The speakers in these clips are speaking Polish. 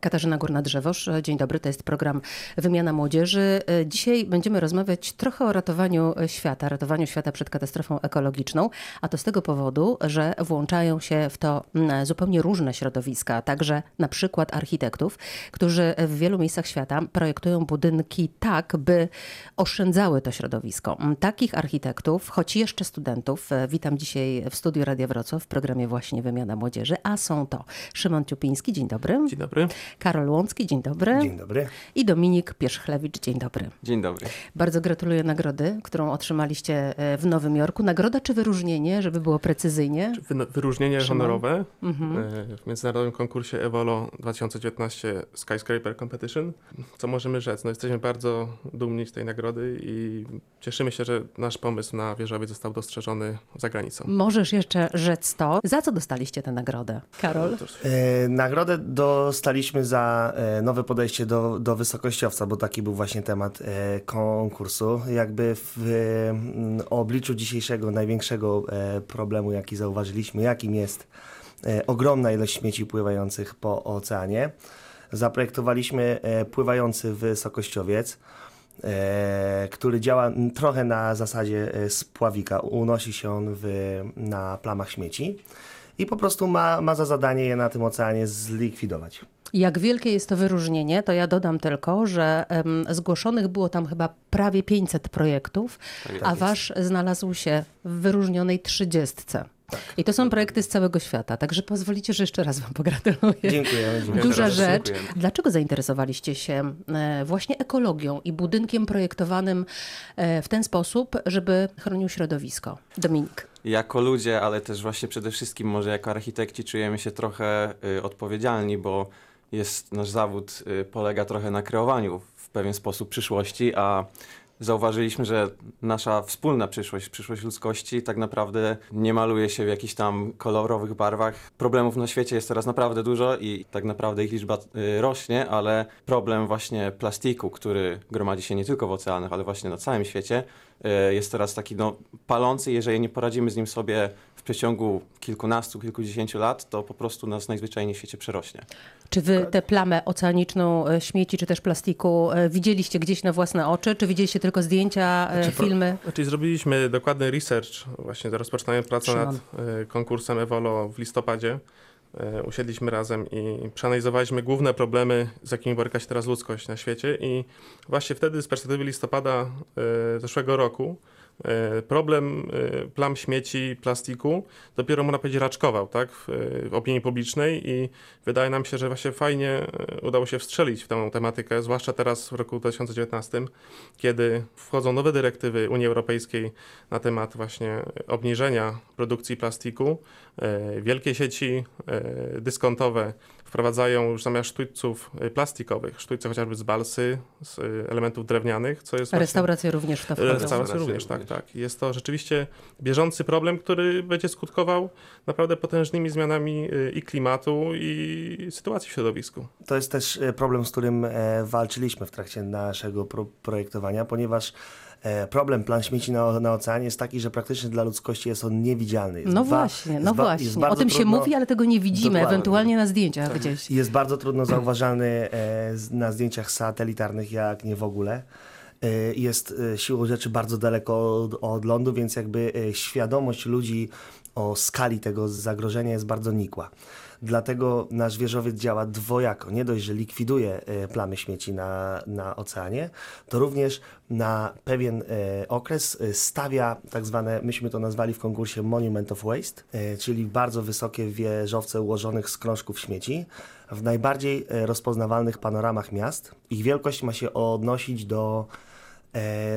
Katarzyna Górna-Drzewosz, dzień dobry, to jest program Wymiana Młodzieży. Dzisiaj będziemy rozmawiać trochę o ratowaniu świata, ratowaniu świata przed katastrofą ekologiczną, a to z tego powodu, że włączają się w to zupełnie różne środowiska, także na przykład architektów, którzy w wielu miejscach świata projektują budynki tak, by oszczędzały to środowisko. Takich architektów, choć jeszcze studentów, witam dzisiaj w studiu Radia Wrocław w programie właśnie Wymiana Młodzieży, a są to Szymon Ciupiński, dzień dobry. Dzień dobry. Karol Łącki, dzień dobry. Dzień dobry. I Dominik Pierzchlewicz, dzień dobry. Dzień dobry. Bardzo gratuluję nagrody, którą otrzymaliście e, w Nowym Jorku. Nagroda czy wyróżnienie, żeby było precyzyjnie? Wyróżnienie Szymon? honorowe Mhm. e, w międzynarodowym konkursie Evolo 2019 Skyscraper Competition. Co możemy rzec? No, jesteśmy bardzo dumni z tej nagrody i cieszymy się, że nasz pomysł na wieżowiec został dostrzeżony za granicą. Możesz jeszcze rzec to. Za co dostaliście tę nagrodę? Karol? E, nagrodę dostaliśmy za e, nowe podejście do, do wysokościowca, bo taki był właśnie temat e, konkursu. Jakby w e, obliczu dzisiejszego największego e, problemu, jaki zauważyliśmy, jakim jest ogromna ilość śmieci pływających po oceanie, zaprojektowaliśmy pływający wysokościowiec. Który działa trochę na zasadzie spławika. Unosi się on w, na plamach śmieci i po prostu ma, ma za zadanie je na tym oceanie zlikwidować. Jak wielkie jest to wyróżnienie, to ja dodam tylko, że zgłoszonych było tam chyba prawie 500 projektów, Tak jest. a wasz znalazł się w wyróżnionej trzydziestce. I to są projekty z całego świata, także pozwolicie, że jeszcze raz wam pogratuluję. Dziękujemy. Duża rzecz. dziękujemy. Dlaczego zainteresowaliście się e, właśnie ekologią i budynkiem projektowanym e, w ten sposób, żeby chronił środowisko? Dominik. Jako ludzie, ale też właśnie przede wszystkim może jako architekci czujemy się trochę y, odpowiedzialni, bo jest nasz zawód y, polega trochę na kreowaniu w pewien sposób przyszłości, a zauważyliśmy, że nasza wspólna przyszłość, przyszłość ludzkości tak naprawdę nie maluje się w jakichś tam kolorowych barwach. Problemów na świecie jest teraz naprawdę dużo i tak naprawdę ich liczba y, rośnie, ale problem właśnie plastiku, który gromadzi się nie tylko w oceanach, ale właśnie na całym świecie, jest teraz taki no, palący. Jeżeli nie poradzimy z nim sobie w przeciągu kilkunastu, kilkudziesięciu lat, to po prostu nas najzwyczajniej w świecie przerośnie. Czy wy tę plamę oceaniczną e, śmieci czy też plastiku e, widzieliście gdzieś na własne oczy? Czy widzieliście tylko zdjęcia, e, Znaczy, pro- filmy? Znaczy zrobiliśmy dokładny research, właśnie rozpoczynając pracę Szymon. nad e, konkursem Evolo w listopadzie. E, Usiedliśmy razem i przeanalizowaliśmy główne problemy, z jakimi boryka się teraz ludzkość na świecie i właśnie wtedy z perspektywy listopada e, zeszłego roku problem e, plam śmieci, plastiku dopiero można powiedzieć raczkował tak, w, e, w opinii publicznej i wydaje nam się, że właśnie fajnie e, udało się wstrzelić w tę tematykę, zwłaszcza teraz w roku 2019, kiedy wchodzą nowe dyrektywy Unii Europejskiej na temat właśnie obniżenia produkcji plastiku. E, Wielkie sieci e, dyskontowe wprowadzają już zamiast sztućców e, plastikowych, sztućce chociażby z balsy, z e, elementów drewnianych, co jest właśnie- Restauracje również w to wchodzą. Restauracje Restauracje również, tak, tak. Jest to rzeczywiście bieżący problem, który będzie skutkował naprawdę potężnymi zmianami y, i klimatu, i sytuacji w środowisku. To jest też problem, z którym e, walczyliśmy w trakcie naszego pro projektowania, ponieważ problem plan śmieci na, na oceanie jest taki, że praktycznie dla ludzkości jest on niewidzialny. Jest No właśnie, no właśnie. O tym się trudno- mówi, ale tego nie widzimy, Dokładnie. ewentualnie na zdjęciach gdzieś. Jest bardzo trudno zauważalny e, na zdjęciach satelitarnych, jak nie w ogóle. E, Jest e, siłą rzeczy bardzo daleko od, od lądu, więc jakby e, świadomość ludzi o skali tego zagrożenia jest bardzo nikła. Dlatego nasz wieżowiec działa dwojako. Nie dość, że likwiduje e, plamy śmieci na, na oceanie, to również na pewien e, okres e, stawia tak zwane, myśmy to nazwali w konkursie Monument of Waste, czyli bardzo wysokie wieżowce ułożonych z krążków śmieci w najbardziej rozpoznawalnych panoramach miast. Ich wielkość ma się odnosić do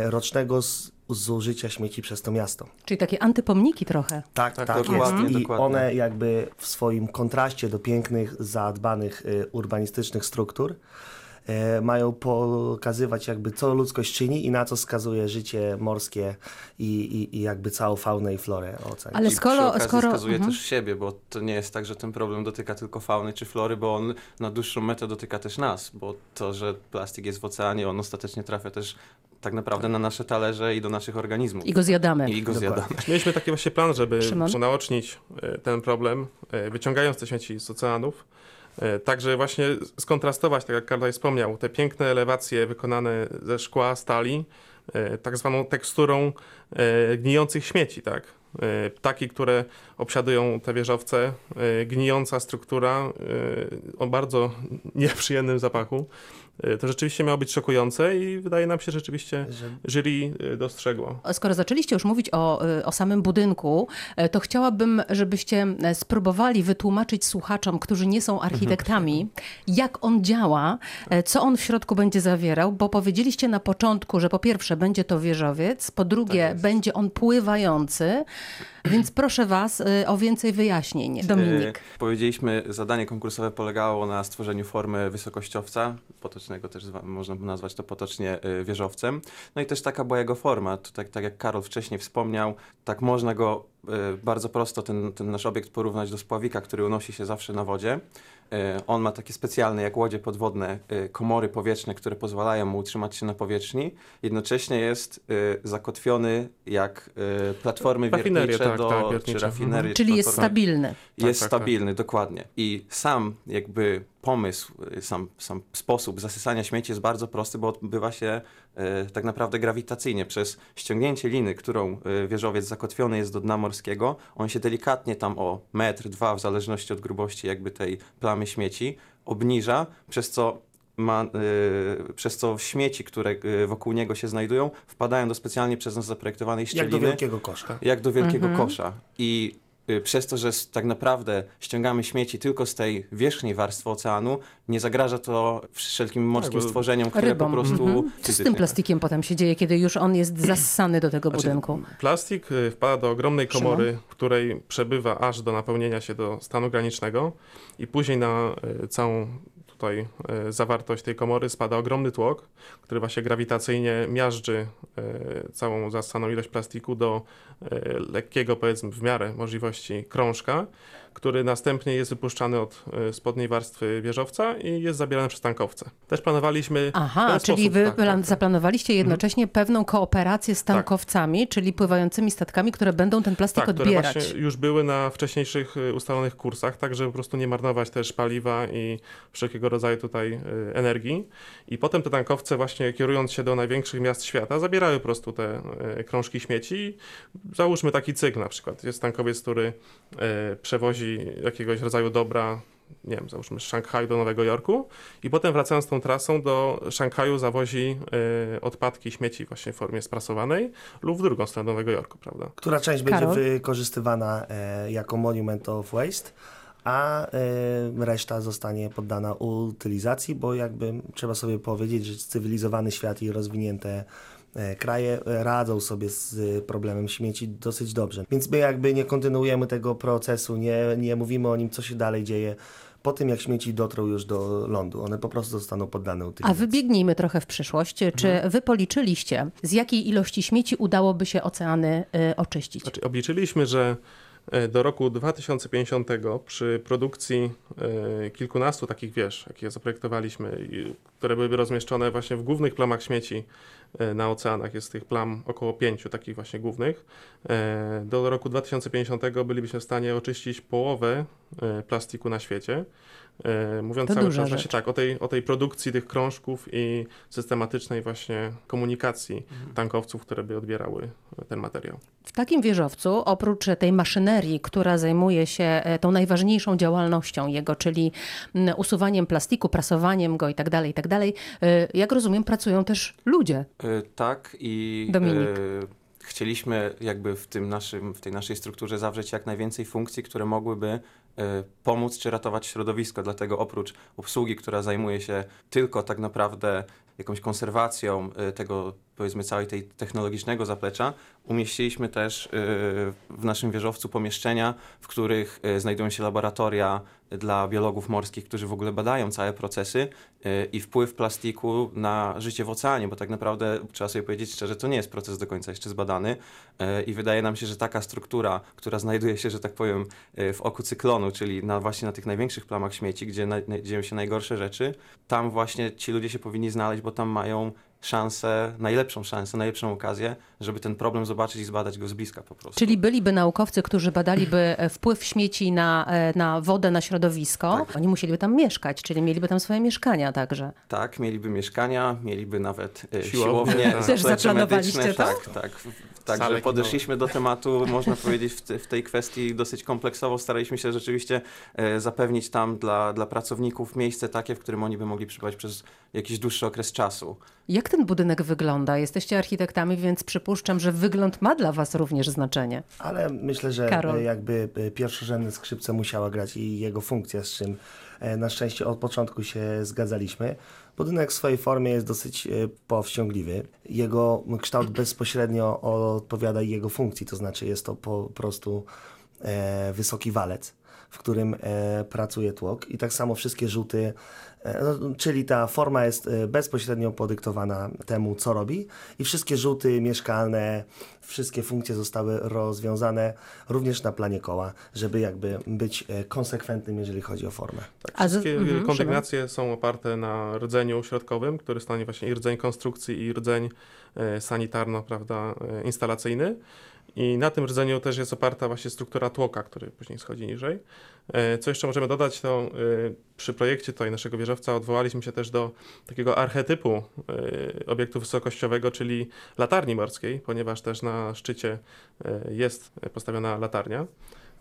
rocznego zużycia śmieci przez to miasto. Czyli takie antypomniki trochę. Tak, Tak, tak, dokładnie, jest. I dokładnie. one jakby w swoim kontraście do pięknych, zadbanych y, urbanistycznych struktur e, mają pokazywać jakby co ludzkość czyni i na co skazuje życie morskie i, i, i jakby całą faunę i florę oceanu. Ale I skoro... okazji skoro wskazuje mhm. też siebie, bo to nie jest tak, że ten problem dotyka tylko fauny czy flory, bo on na dłuższą metę dotyka też nas, bo to, że plastik jest w oceanie, on ostatecznie trafia też tak naprawdę na nasze talerze i do naszych organizmów. I go zjadamy. I go Dokładnie. zjadamy. Mieliśmy taki właśnie plan, żeby Szymon? unaocznić e, ten problem, e, wyciągając te śmieci z oceanów E, Także właśnie skontrastować, tak jak Karol wspomniał, te piękne elewacje wykonane ze szkła, stali, tak zwaną teksturą gnijących śmieci, tak? Ptaki, które obsiadują te wieżowce, gnijąca struktura o bardzo nieprzyjemnym zapachu. E, To rzeczywiście miało być szokujące i wydaje nam się, że rzeczywiście Że jury e, dostrzegło. Skoro zaczęliście już mówić o, y, o samym budynku, e, to chciałabym, żebyście e, spróbowali wytłumaczyć słuchaczom, którzy nie są architektami, jak on działa, e, co on w środku będzie zawierał, bo powiedzieliście na początku, że po pierwsze będzie to wieżowiec, po drugie jest. będzie on pływający, więc proszę was y, o więcej wyjaśnień. Dominik. E, powiedzieliśmy, zadanie konkursowe polegało na stworzeniu formy wysokościowca, potocznego też można nazwać to potocznie e, wieżowcem. No i też taka była jego forma. To tak, tak jak Karol wcześniej wspomniał, tak można go bardzo prosto, ten, ten nasz obiekt porównać do spławika, który unosi się zawsze na wodzie. E, On ma takie specjalne, jak łodzie podwodne, e, komory powietrzne, które pozwalają mu utrzymać się na powierzchni. Jednocześnie jest e, zakotwiony jak platformy Rafinerie, wiertnicze tak, do, tak, czy wiertnicze. rafinerie. czy Czyli jest stabilny. jest tak, tak. stabilny, dokładnie. I sam jakby pomysł, y, sam, sam sposób zasysania śmieci jest bardzo prosty, bo odbywa się e, tak naprawdę grawitacyjnie. Przez ściągnięcie liny, którą e, wieżowiec zakotwiony jest do dna morskiego, on się delikatnie tam o metr, dwa, w zależności od grubości jakby tej plamy śmieci, obniża, przez co ma, przez co śmieci, które wokół niego się znajdują, wpadają do specjalnie przez nas zaprojektowanej jak szczeliny do wielkiego kosza. jak do wielkiego Mhm. kosza. I y, przez to, że tak naprawdę ściągamy śmieci tylko z tej wierzchniej warstwy oceanu, nie zagraża to wszelkim morskim bo- stworzeniom, które Rybom. po prostu... Mhm. Co z tym plastikiem potem się dzieje, kiedy już on jest zassany do tego Znaczy, budynku? Plastik y, wpada do ogromnej Szymon? komory, w której przebywa aż do napełnienia się do stanu granicznego i później na y, całą tutaj y, zawartość tej komory spada ogromny tłok, który właśnie grawitacyjnie miażdży y, całą zastaną ilość plastiku do y, lekkiego, powiedzmy w miarę możliwości krążka, który następnie jest wypuszczany od y, spodniej warstwy wieżowca i jest zabierany przez tankowce. Też planowaliśmy Aha, czyli sposób, wy tak, tak, tak. zaplanowaliście jednocześnie pewną kooperację z tankowcami, czyli pływającymi statkami, które będą ten plastik Tak, które odbierać. właśnie już były na wcześniejszych y, ustalonych kursach, tak żeby po prostu nie marnować też paliwa i wszelkiego rodzaju tutaj y, energii. I potem te tankowce właśnie kierując się do największych miast świata, zabierały po prostu te krążki śmieci. Załóżmy taki cykl na przykład. Jest tankowiec, który y, przewozi jakiegoś rodzaju dobra nie wiem, załóżmy z Szanghaju do Nowego Jorku i potem wracając tą trasą do Szanghaju zawozi y, odpadki śmieci właśnie w formie sprasowanej lub w drugą stronę Nowego Jorku, prawda? która część będzie Karol? wykorzystywana e, jako monument of waste, a e, reszta zostanie poddana utylizacji, bo jakby trzeba sobie powiedzieć, że cywilizowany świat i rozwinięte e, kraje radzą sobie z problemem śmieci dosyć dobrze. Więc my jakby nie kontynuujemy tego procesu, nie, nie mówimy o nim, co się dalej dzieje po tym, jak śmieci dotrą już do lądu. One po prostu zostaną poddane A utylizacji. wybiegnijmy trochę w przyszłość. Czy Mhm. wy policzyliście, z jakiej ilości śmieci udałoby się oceany y, oczyścić? Znaczy, obliczyliśmy, że do roku 2050 przy produkcji e, kilkunastu takich wież, jakie zaprojektowaliśmy, które byłyby rozmieszczone właśnie w głównych plamach śmieci e, na oceanach, jest tych plam około pięciu takich właśnie głównych, e, do roku 2050 bylibyśmy w stanie oczyścić połowę e, plastiku na świecie. E, Mówiąc To cały czas właśnie tak, o tej, o tej produkcji tych krążków i systematycznej właśnie komunikacji tankowców, które by odbierały ten materiał. W takim wieżowcu, oprócz tej maszynerii, która zajmuje się e, tą najważniejszą działalnością jego, czyli usuwaniem plastiku, prasowaniem go i tak dalej, i tak dalej, e, jak rozumiem, pracują też ludzie. Tak i Dominik. y, chcieliśmy jakby w, tym naszym, w tej naszej strukturze zawrzeć jak najwięcej funkcji, które mogłyby pomóc czy ratować środowisko. Dlatego oprócz obsługi, która zajmuje się tylko tak naprawdę jakąś konserwacją y, tego, powiedzmy, całej tej technologicznego zaplecza, umieściliśmy też y, w naszym wieżowcu pomieszczenia, w których y, znajdują się laboratoria dla biologów morskich, którzy w ogóle badają całe procesy y, i wpływ plastiku na życie w oceanie, bo tak naprawdę trzeba sobie powiedzieć szczerze, to nie jest proces do końca jeszcze zbadany i wydaje nam się, że taka struktura, która znajduje się, że tak powiem, w oku cyklonu, czyli na, właśnie na tych największych plamach śmieci, gdzie na, dzieją się najgorsze rzeczy, tam właśnie ci ludzie się powinni znaleźć, bo tam mają szansę, najlepszą szansę, najlepszą okazję, żeby ten problem zobaczyć i zbadać go z bliska po prostu. Czyli byliby naukowcy, którzy badaliby e, wpływ śmieci na, e, na wodę, na środowisko. Tak. Oni musieliby tam mieszkać, czyli mieliby tam swoje mieszkania także. Tak, mieliby mieszkania, mieliby nawet e, Siłownie, siłownie, tak. Też zaplanowaliście medyczne, to? Tak, tak. Także podeszliśmy do tematu, można powiedzieć, w, te, w tej kwestii dosyć kompleksowo. Staraliśmy się rzeczywiście e, zapewnić tam dla, dla pracowników miejsce takie, w którym oni by mogli przebywać przez jakiś dłuższy okres czasu. Jak ten budynek wygląda? Jesteście architektami, więc przypuszczam, że wygląd ma dla was również znaczenie. Ale myślę, że Karol. e, jakby e, pierwszorzędne skrzypce musiała grać i jego funkcja, z czym e, na szczęście od początku się zgadzaliśmy. Budynek w swojej formie jest dosyć powściągliwy. Jego kształt bezpośrednio odpowiada jego funkcji, to znaczy jest to po prostu wysoki walec, w którym e, pracuje tłok i tak samo wszystkie rzuty, czyli ta forma jest e, bezpośrednio podyktowana temu, co robi i wszystkie rzuty mieszkalne, wszystkie funkcje zostały rozwiązane również na planie koła, żeby jakby być e, konsekwentnym, jeżeli chodzi o formę. Tak, A wszystkie mhm, kondygnacje są oparte na rdzeniu środkowym, który stanowi właśnie i rdzeń konstrukcji, i rdzeń e, sanitarno, prawda, e, instalacyjny. I na tym rdzeniu też jest oparta właśnie struktura tłoka, który później schodzi niżej. E, Co jeszcze możemy dodać, to e, przy projekcie tutaj naszego wieżowca odwołaliśmy się też do takiego archetypu e, obiektu wysokościowego, czyli latarni morskiej, ponieważ też na szczycie e, jest postawiona latarnia.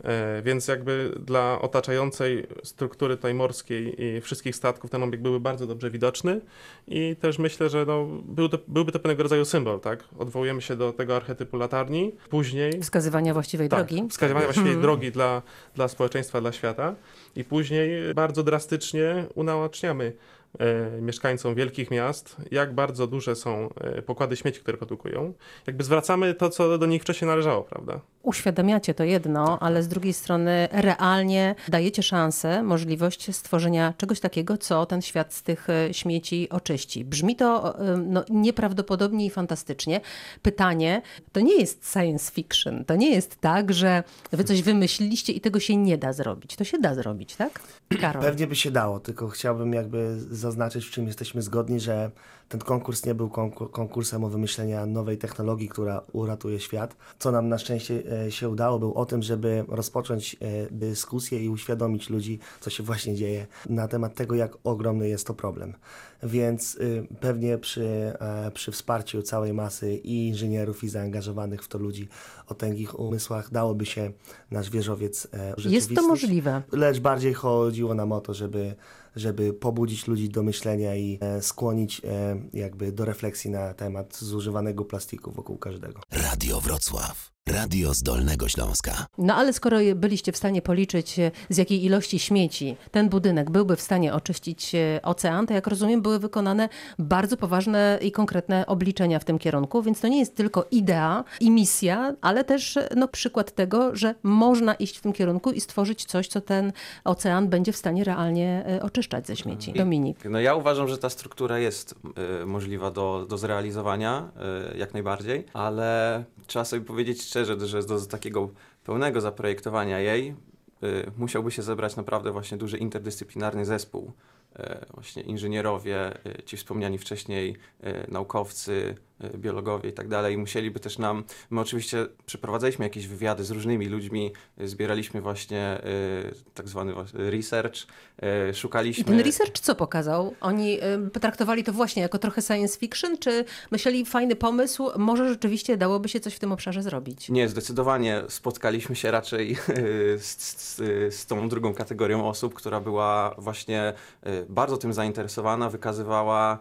E, Więc jakby dla otaczającej struktury tej morskiej i wszystkich statków ten obiekt byłby bardzo dobrze widoczny i też myślę, że no, był to, byłby to pewnego rodzaju symbol, tak? Odwołujemy się do tego archetypu latarni, później Wskazywania właściwej tak, drogi. wskazywania właściwie Mhm. drogi dla, dla społeczeństwa, dla świata i później bardzo drastycznie unaoczniamy e, mieszkańcom wielkich miast, jak bardzo duże są e, pokłady śmieci, które produkują. Jakby zwracamy to, co do nich wcześniej należało, prawda? Uświadamiacie to jedno, Tak, ale z drugiej strony realnie dajecie szansę, możliwość stworzenia czegoś takiego, co ten świat z tych e, śmieci oczyści. Brzmi to e, no, nieprawdopodobnie i fantastycznie. Pytanie, to nie jest science fiction, to nie jest tak, że wy coś wymyśliliście i tego się nie da zrobić. To się da zrobić, tak? Karol. Pewnie by się dało, tylko chciałbym jakby zaznaczyć, w czym jesteśmy zgodni, że ten konkurs nie był konkur- konkursem o wymyślenia nowej technologii, która uratuje świat. Co nam na szczęście e, się udało, był o tym, żeby rozpocząć e, dyskusję i uświadomić ludzi, co się właśnie dzieje na temat tego, jak ogromny jest to problem. Więc y, pewnie przy, e, przy wsparciu całej masy i inżynierów, i zaangażowanych w to ludzi o tęgich umysłach dałoby się nasz wieżowiec e, Jest to możliwe. lecz bardziej chodziło nam o to, żeby, żeby pobudzić ludzi do myślenia i e, skłonić e, jakby do refleksji na temat zużywanego plastiku wokół każdego. Radio Wrocław. Radio z Dolnego Śląska. No ale skoro byliście w stanie policzyć, e, z jakiej ilości śmieci ten budynek byłby w stanie oczyścić e, ocean, to jak rozumiem, były wykonane bardzo poważne i konkretne obliczenia w tym kierunku, więc to nie jest tylko idea i misja, ale też e, no, przykład tego, że można iść w tym kierunku i stworzyć coś, co ten ocean będzie w stanie realnie oczyszczać ze śmieci. Dominik. No ja uważam, że ta struktura jest y, możliwa do, do zrealizowania, y, jak najbardziej, ale trzeba sobie powiedzieć szczerze, że do takiego pełnego zaprojektowania jej y, musiałby się zebrać naprawdę właśnie duży interdyscyplinarny zespół. Y, właśnie inżynierowie, y, ci wspomniani wcześniej naukowcy, biologowie i tak dalej. Musieliby też nam, my oczywiście przeprowadzaliśmy jakieś wywiady z różnymi ludźmi, y, zbieraliśmy właśnie y, tak zwany research, y, I szukaliśmy... ten research co pokazał? Oni potraktowali to właśnie jako trochę science fiction, czy myśleli fajny pomysł, może rzeczywiście dałoby się coś w tym obszarze zrobić? Nie, zdecydowanie spotkaliśmy się raczej z, z, z tą drugą kategorią osób, która była właśnie bardzo tym zainteresowana, wykazywała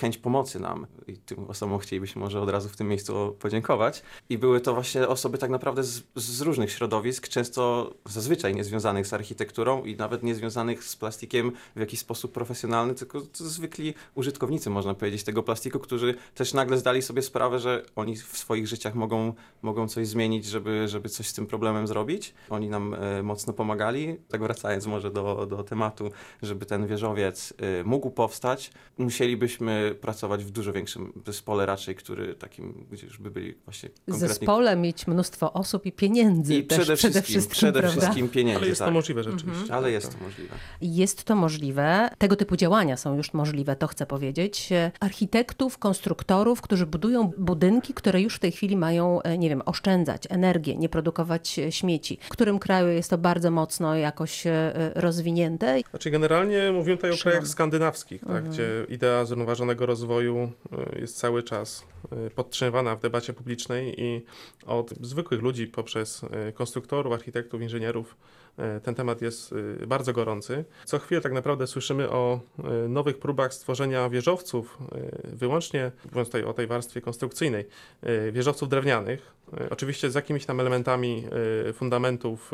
chęć pomocy nam. I tym osobom chcielibyśmy może od razu w tym miejscu podziękować. I były to właśnie osoby tak naprawdę z, z różnych środowisk, często zazwyczaj niezwiązanych z architekturą i nawet niezwiązanych z plastikiem w jakiś sposób profesjonalny, tylko zwykli użytkownicy, można powiedzieć, tego plastiku, którzy też nagle zdali sobie sprawę, że oni w swoich życiach mogą, mogą coś zmienić, żeby, żeby coś z tym problemem zrobić. Oni nam e, mocno pomagali. Tak wracając może do, do tematu, żeby ten wieżowiec e, mógł powstać, musielibyśmy pracować w dużo większym zespole raczej raczej, który takim, gdzie już by byli właśnie zespole mieć mnóstwo osób i pieniędzy I też przede wszystkim, przede wszystkim, przede wszystkim pieniędzy, Ale jest tak. to możliwe rzeczywiście. Mhm. Ale jest to możliwe. Jest to możliwe, tego typu działania są już możliwe, to chcę powiedzieć. Architektów, konstruktorów, którzy budują budynki, które już w tej chwili mają, e, nie wiem, oszczędzać energię, nie produkować e, śmieci. W którym kraju jest to bardzo mocno jakoś e, rozwinięte? Znaczy generalnie mówimy tutaj o Szymon. krajach skandynawskich, tak, Mhm. gdzie idea zrównoważonego rozwoju jest cały czas y, podtrzymywana w debacie publicznej i od zwykłych ludzi poprzez y, konstruktorów, architektów, inżynierów ten temat jest y, bardzo gorący. Co chwilę tak naprawdę słyszymy o y, nowych próbach stworzenia wieżowców, y, wyłącznie mówiąc tutaj o tej warstwie konstrukcyjnej, wieżowców drewnianych, oczywiście z jakimiś tam elementami fundamentów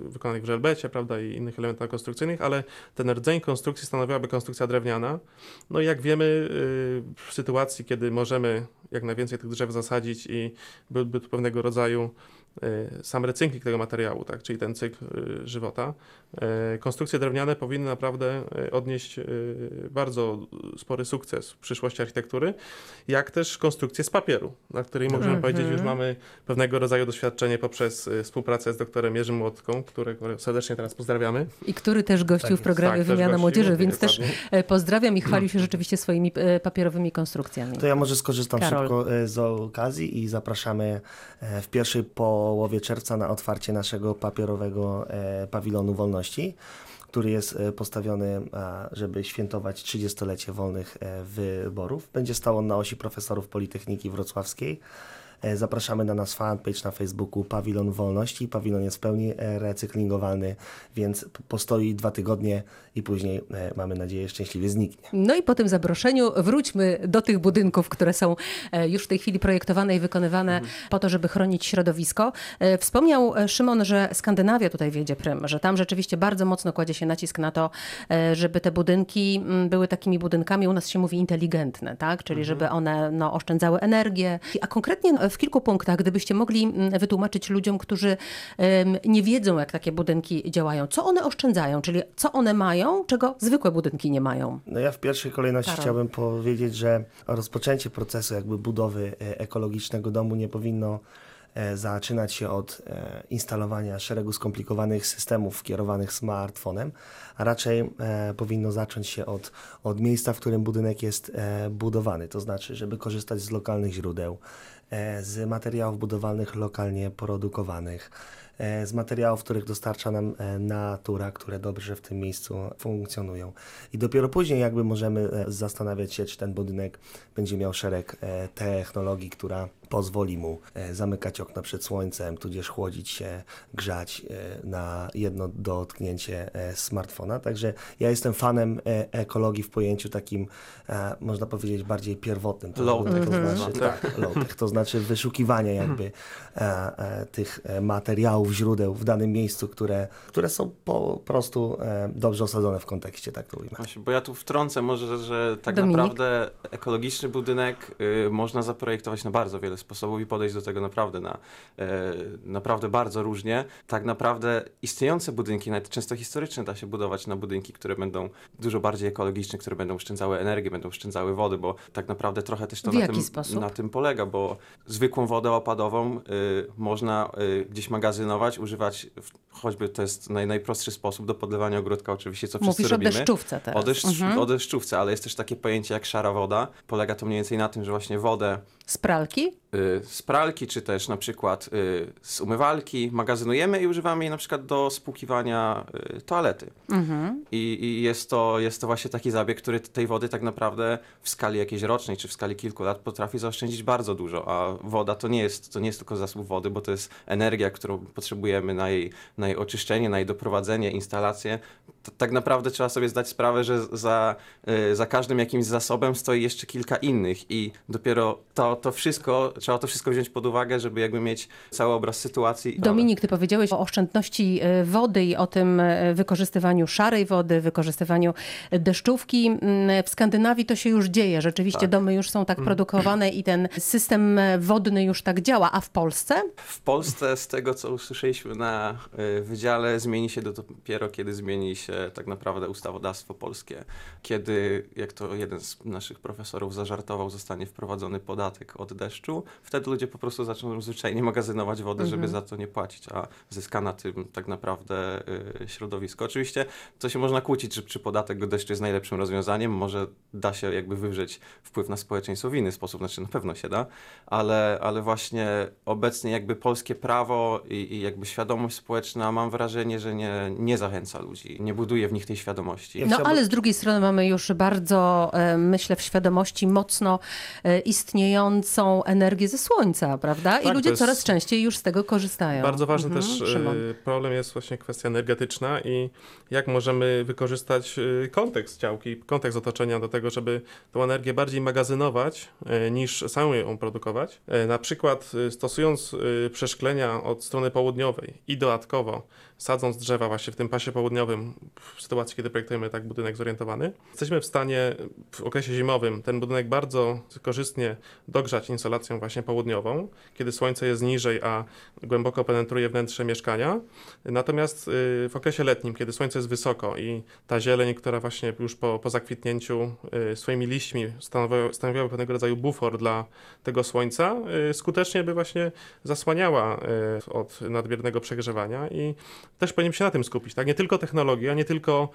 wykonanych w żelbecie, prawda, i innych elementach konstrukcyjnych, ale ten rdzeń konstrukcji stanowiłaby konstrukcja drewniana. No i jak wiemy, w sytuacji, kiedy możemy jak najwięcej tych drzew zasadzić i byłby to pewnego rodzaju sam recykling tego materiału, tak, czyli ten cykl y, żywota, y, konstrukcje drewniane powinny naprawdę y, odnieść y, bardzo spory sukces w przyszłości architektury, jak też konstrukcje z papieru, na której możemy Mhm. powiedzieć, już mamy pewnego rodzaju doświadczenie poprzez y, współpracę z doktorem Jerzym Młotką, którego serdecznie teraz pozdrawiamy. I który też gościł Tak w programie Tak, Wymiana Młodzieży, więc też dokładnie. e, pozdrawiam i chwalił się rzeczywiście swoimi e, papierowymi konstrukcjami. To ja może skorzystam Karol. szybko e, z okazji i zapraszamy w pierwszej połowie czerwca na otwarcie naszego papierowego e, pawilonu wolności, który jest e, postawiony, żeby świętować 30-lecie wolnych e, wyborów. Będzie stał on na osi profesorów Politechniki Wrocławskiej. E, Zapraszamy na nasz fanpage na Facebooku Pawilon Wolności. Pawilon jest w pełni e, recyklingowalny, więc postoi dwa tygodnie i później, e, mamy nadzieję, szczęśliwie zniknie. No i po tym zaproszeniu wróćmy do tych budynków, które są już w tej chwili projektowane i wykonywane po to, żeby chronić środowisko. Wspomniał Szymon, że Skandynawia tutaj wiedzie prym, że tam rzeczywiście bardzo mocno kładzie się nacisk na to, żeby te budynki mm, były takimi budynkami, u nas się mówi inteligentne, tak? Czyli żeby one no, oszczędzały energię. A konkretnie w kilku punktach, gdybyście mogli mm, wytłumaczyć ludziom, którzy nie wiedzą, jak takie budynki działają, co one oszczędzają, czyli co one mają, czego zwykłe budynki nie mają. No ja w pierwszej kolejności Karol. chciałbym powiedzieć, że rozpoczęcie procesu jakby budowy e, ekologicznego domu nie powinno e, zaczynać się od e, instalowania szeregu skomplikowanych systemów kierowanych smartfonem, a raczej powinno zacząć się od, od miejsca, w którym budynek jest budowany, to znaczy, żeby korzystać z lokalnych źródeł, z materiałów budowlanych lokalnie produkowanych, e, z materiałów, których dostarcza nam e, natura, które dobrze w tym miejscu funkcjonują. I dopiero później jakby możemy e, zastanawiać się, czy ten budynek będzie miał szereg e, technologii, która pozwoli mu e, zamykać okna przed słońcem, tudzież chłodzić się, grzać e, na jedno dotknięcie e, smartfona. Także ja jestem fanem ekologii w pojęciu takim, można powiedzieć, bardziej pierwotnym. To, Low-tech to tak znaczy, zwane. tak, low-tech, to znaczy wyszukiwanie jakby tych materiałów, źródeł w danym miejscu, które, które są po prostu dobrze osadzone w kontekście, tak to ujmę. Właśnie, bo ja tu wtrącę może, że tak Dominik? naprawdę ekologiczny budynek y, można zaprojektować na bardzo wiele sposobów i podejść do tego naprawdę na e, naprawdę bardzo różnie. Tak naprawdę istniejące budynki, nawet często historyczne, da się budować na budynki, które będą dużo bardziej ekologiczne, które będą oszczędzały energię, będą oszczędzały wody, bo tak naprawdę trochę też to na tym, na tym polega, bo zwykłą wodę opadową y, można y, gdzieś magazynować, używać, w, choćby to jest naj, najprostszy sposób do podlewania ogródka oczywiście, co wszyscy Mówisz o robimy. deszczówce teraz. O, deszcz, Mhm. o deszczówce, ale jest też takie pojęcie jak szara woda. Polega to mniej więcej na tym, że właśnie wodę Z pralki? Y, z pralki, czy też na przykład y, z umywalki magazynujemy i używamy jej na przykład do spłukiwania y, toalety. Mhm. I, I jest, to, jest to właśnie taki zabieg, który tej wody tak naprawdę w skali jakiejś rocznej, czy w skali kilku lat potrafi zaoszczędzić bardzo dużo, a woda to nie jest, to nie jest tylko zasób wody, bo to jest energia, którą potrzebujemy na jej, na jej oczyszczenie, na jej doprowadzenie, instalację. To, tak naprawdę trzeba sobie zdać sprawę, że za, za każdym jakimś zasobem stoi jeszcze kilka innych i dopiero to, to wszystko, trzeba to wszystko wziąć pod uwagę, żeby jakby mieć cały obraz sytuacji. Dominik, ty powiedziałeś o oszczędności e, wody i o tym e, wykorzystywaniu szarej wody, wykorzystywaniu deszczówki. Mm, W Skandynawii to się już dzieje. Rzeczywiście Tak. domy już są tak produkowane i ten system e, wodny już tak działa. A w Polsce? W Polsce, z tego co usłyszeliśmy na wydziale, zmieni się dopiero, kiedy zmieni się tak naprawdę ustawodawstwo polskie. Kiedy, jak to jeden z naszych profesorów zażartował, zostanie wprowadzony podatek od deszczu, wtedy ludzie po prostu zaczną zwyczajnie magazynować wodę, żeby Mhm. za to nie płacić, a zyska na tym tak naprawdę y, środowisko. Oczywiście to się można kłócić, czy, czy podatek od deszczu jest najlepszym rozwiązaniem, może da się jakby wywrzeć wpływ na społeczeństwo w inny sposób, znaczy na pewno się da, ale, ale właśnie obecnie jakby polskie prawo i, i jakby świadomość społeczna mam wrażenie, że nie, nie zachęca ludzi, nie buduje w nich tej świadomości. No chciałbym- ale z drugiej strony mamy już bardzo, e, myślę, w świadomości mocno e, istniejącą energię ze słońca, prawda? I Tak, ludzie jest coraz częściej już z tego korzystają. Bardzo ważny Mhm, też Szymon. y, problem jest właśnie kwestia energetyczna i jak możemy wykorzystać y, kontekst działki, kontekst otoczenia do tego, żeby tą energię bardziej magazynować y, niż samą ją produkować. Na przykład stosując przeszklenia od strony południowej i dodatkowo sadząc drzewa właśnie w tym pasie południowym w sytuacji, kiedy projektujemy tak budynek zorientowany, jesteśmy w stanie w okresie zimowym ten budynek bardzo korzystnie dogrzać insolacją właśnie południową, kiedy słońce jest niżej, a głęboko penetruje wnętrze mieszkania. Natomiast y, w okresie letnim, kiedy słońce jest wysoko i ta zieleń, która właśnie już po, po zakwitnięciu y, swoimi liśćmi stanowiła, stanowiła pewnego rodzaju bufor dla tego słońca, y, skutecznie by właśnie zasłaniała od nadmiernego przegrzewania i też powinniśmy się na tym skupić, tak? Nie tylko technologia, nie tylko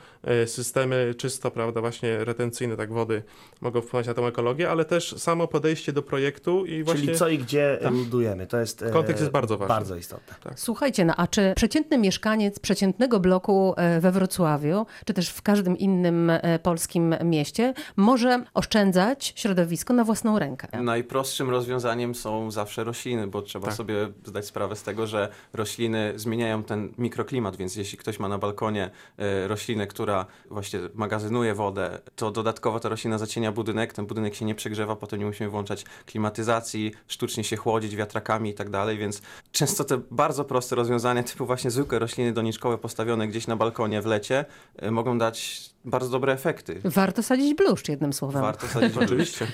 y, systemy czysto, prawda, właśnie retencyjne, tak, wody mogą wpływać na tą ekologię, ale też samo podejście do projektu i właśnie... Czyli co i gdzie budujemy. To jest e, Kontekst jest bardzo ważny. Bardzo istotne. Słuchajcie, no a czy przeciętny mieszkaniec przeciętnego bloku e, we Wrocławiu, czy też w każdym innym e, polskim mieście może oszczędzać środowisko na własną rękę? Najprostszym rozwiązaniem są zawsze rośliny, bo trzeba Tak. sobie zdać sprawę z tego, że rośliny zmieniają ten mikroklimat, więc jeśli ktoś ma na balkonie e, roślinę, która właśnie magazynuje wodę, to dodatkowo ta roślina zacienia budynek, ten budynek się nie przegrzewa, potem nie musimy włączać klimatyzacji, sztucznie się chłodzić wiatrakami i tak dalej, więc często te bardzo proste rozwiązania, typu właśnie zwykłe rośliny doniczkowe postawione gdzieś na balkonie w lecie, e, mogą dać bardzo dobre efekty. Warto sadzić bluszcz, jednym słowem. Warto sadzić Oczywiście.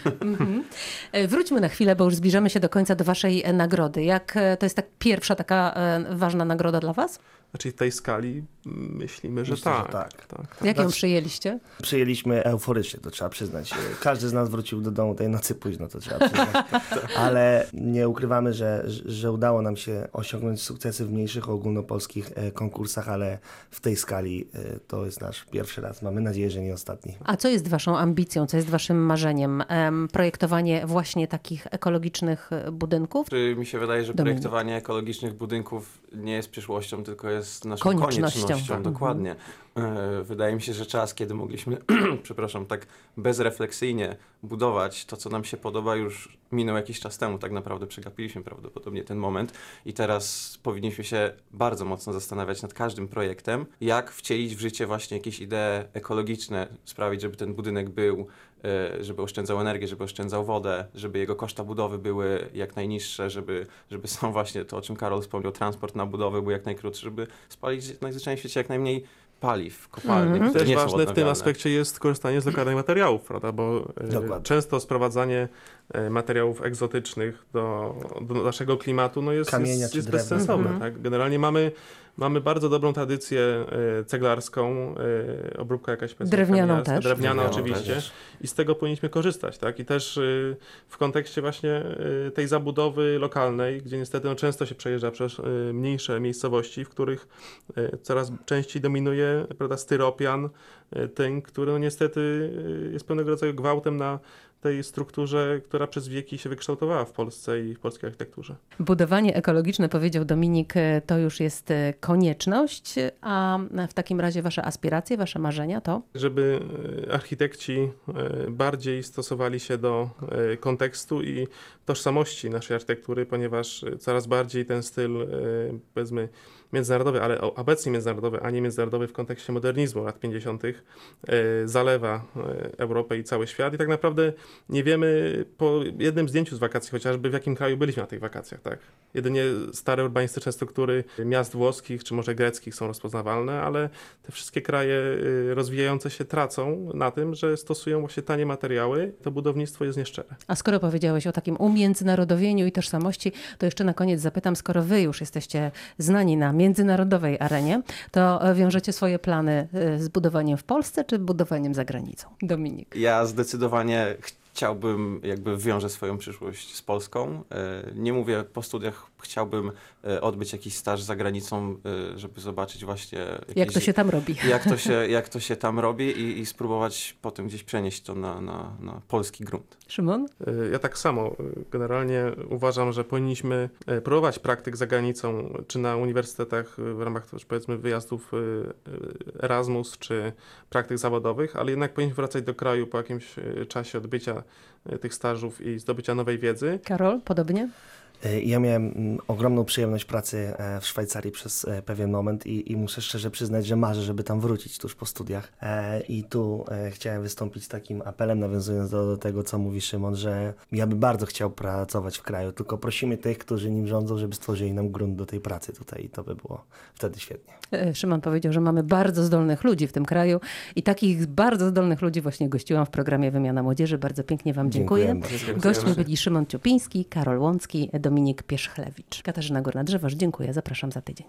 E, Wróćmy na chwilę, bo już zbliżamy się do końca do waszej nagrody. Jak to jest tak pierwsza taka ważna nagroda dla was? Znaczy w tej skali myślimy, że Myślę, że tak. tak. tak. Jak ją Znaczy- przyjęliście? Przyjęliśmy euforycznie, to trzeba przyznać. Każdy z nas wrócił do domu tej nocy późno, to trzeba przyznać. Ale nie ukrywamy, że, że udało nam się osiągnąć sukcesy w mniejszych ogólnopolskich e, konkursach, ale w tej skali e, to jest nasz pierwszy raz. Mamy nadzieję, że nie ostatni. A co jest waszą ambicją, co jest waszym marzeniem? Em, projektowanie właśnie takich ekologicznych e, budynków? Czy mi się wydaje, że Dominik. projektowanie ekologicznych budynków nie jest przyszłością, tylko jest naszą Koniecznością. koniecznością. Tak. Dokładnie. E, Wydaje mi się, że czas, kiedy mogliśmy, przepraszam, tak bezrefleksyjnie budować to, co nam się podoba, już minął jakiś czas temu. Tak naprawdę przegapiliśmy prawdopodobnie ten moment i teraz powinniśmy się bardzo mocno zastanawiać nad każdym projektem, jak wcielić w życie właśnie jakieś idee ekologiczne, sprawić, żeby ten budynek był żeby oszczędzał energię, żeby oszczędzał wodę, żeby jego koszta budowy były jak najniższe, żeby, żeby sam właśnie to, o czym Karol wspomniał, transport na budowę był jak najkrótszy, żeby spalić najzwyczajniej w świecie jak najmniej paliw kopalnych, Mhm. które Też są ważne w tym aspekcie jest korzystanie z lokalnych materiałów, prawda? Bo e, Dokładnie. często sprowadzanie materiałów egzotycznych do, do naszego klimatu no jest, Kamienia jest, jest bezsensowne. Mhm. Tak? Generalnie mamy, mamy bardzo dobrą tradycję e, ceglarską, e, obróbka jakaś Drewnianą też. Drewniana Drewnianą oczywiście. też. I z tego powinniśmy korzystać. Tak? I też w kontekście właśnie tej zabudowy lokalnej, gdzie niestety no, często się przejeżdża przez mniejsze miejscowości, w których coraz częściej dominuje prawda, styropian, tynk, który no, niestety jest pewnego rodzaju gwałtem na tej strukturze, która przez wieki się wykształtowała w Polsce i w polskiej architekturze. Budowanie ekologiczne, powiedział Dominik, to już jest e, konieczność, a w takim razie wasze aspiracje, wasze marzenia to? żeby e, architekci e, bardziej stosowali się do kontekstu i tożsamości naszej architektury, ponieważ coraz bardziej ten styl, powiedzmy, międzynarodowy, ale obecnie międzynarodowy, a nie międzynarodowy w kontekście modernizmu lat 50., e, zalewa e, Europę i cały świat. I tak naprawdę nie wiemy po jednym zdjęciu z wakacji chociażby, w jakim kraju byliśmy na tych wakacjach. Tak? Jedynie stare urbanistyczne struktury miast włoskich czy może greckich są rozpoznawalne, ale te wszystkie kraje y, rozwijające się tracą na tym, że stosują właśnie tanie materiały. To budownictwo jest nieszczere. A skoro powiedziałeś o takim umiędzynarodowieniu i tożsamości, to jeszcze na koniec zapytam, skoro wy już jesteście znani na międzynarodowej arenie, to e, wiążecie swoje plany e, z budowaniem w Polsce czy budowaniem za granicą? Dominik. Ja zdecydowanie ch- chciałbym, jakby wiąże swoją przyszłość z Polską. E, Nie mówię po studiach, chciałbym e, odbyć jakiś staż za granicą, e, żeby zobaczyć właśnie Jak to się tam robi? jak to się, jak to się tam robi i, i spróbować potem gdzieś przenieść to na, na, na polski grunt. Szymon? Y, Ja tak samo. Generalnie uważam, że powinniśmy próbować praktyk za granicą, czy na uniwersytetach w ramach też powiedzmy wyjazdów Erasmus, czy praktyk zawodowych, ale jednak powinniśmy wracać do kraju po jakimś czasie odbycia tych stażów i zdobycia nowej wiedzy. Karol, podobnie? E, Ja miałem mm, ogromną przyjemność pracy e, w Szwajcarii przez e, pewien moment i, i muszę szczerze przyznać, że marzę, żeby tam wrócić tuż po studiach. I tu chciałem wystąpić z takim apelem, nawiązując do, do tego, co mówi Szymon, że ja bym bardzo chciał pracować w kraju, tylko prosimy tych, którzy nim rządzą, żeby stworzyli nam grunt do tej pracy tutaj i to by było wtedy świetnie. Szymon powiedział, że mamy bardzo zdolnych ludzi w tym kraju i takich bardzo zdolnych ludzi właśnie gościłam w programie Wymiana Młodzieży. Bardzo pięknie Wam dziękuję. Dziękujemy. Gośćmi byli Szymon Ciupiński, Karol Łącki, Dominik Pierzchlewicz. Katarzyna Górna-Drzewoż, dziękuję. Zapraszam za tydzień.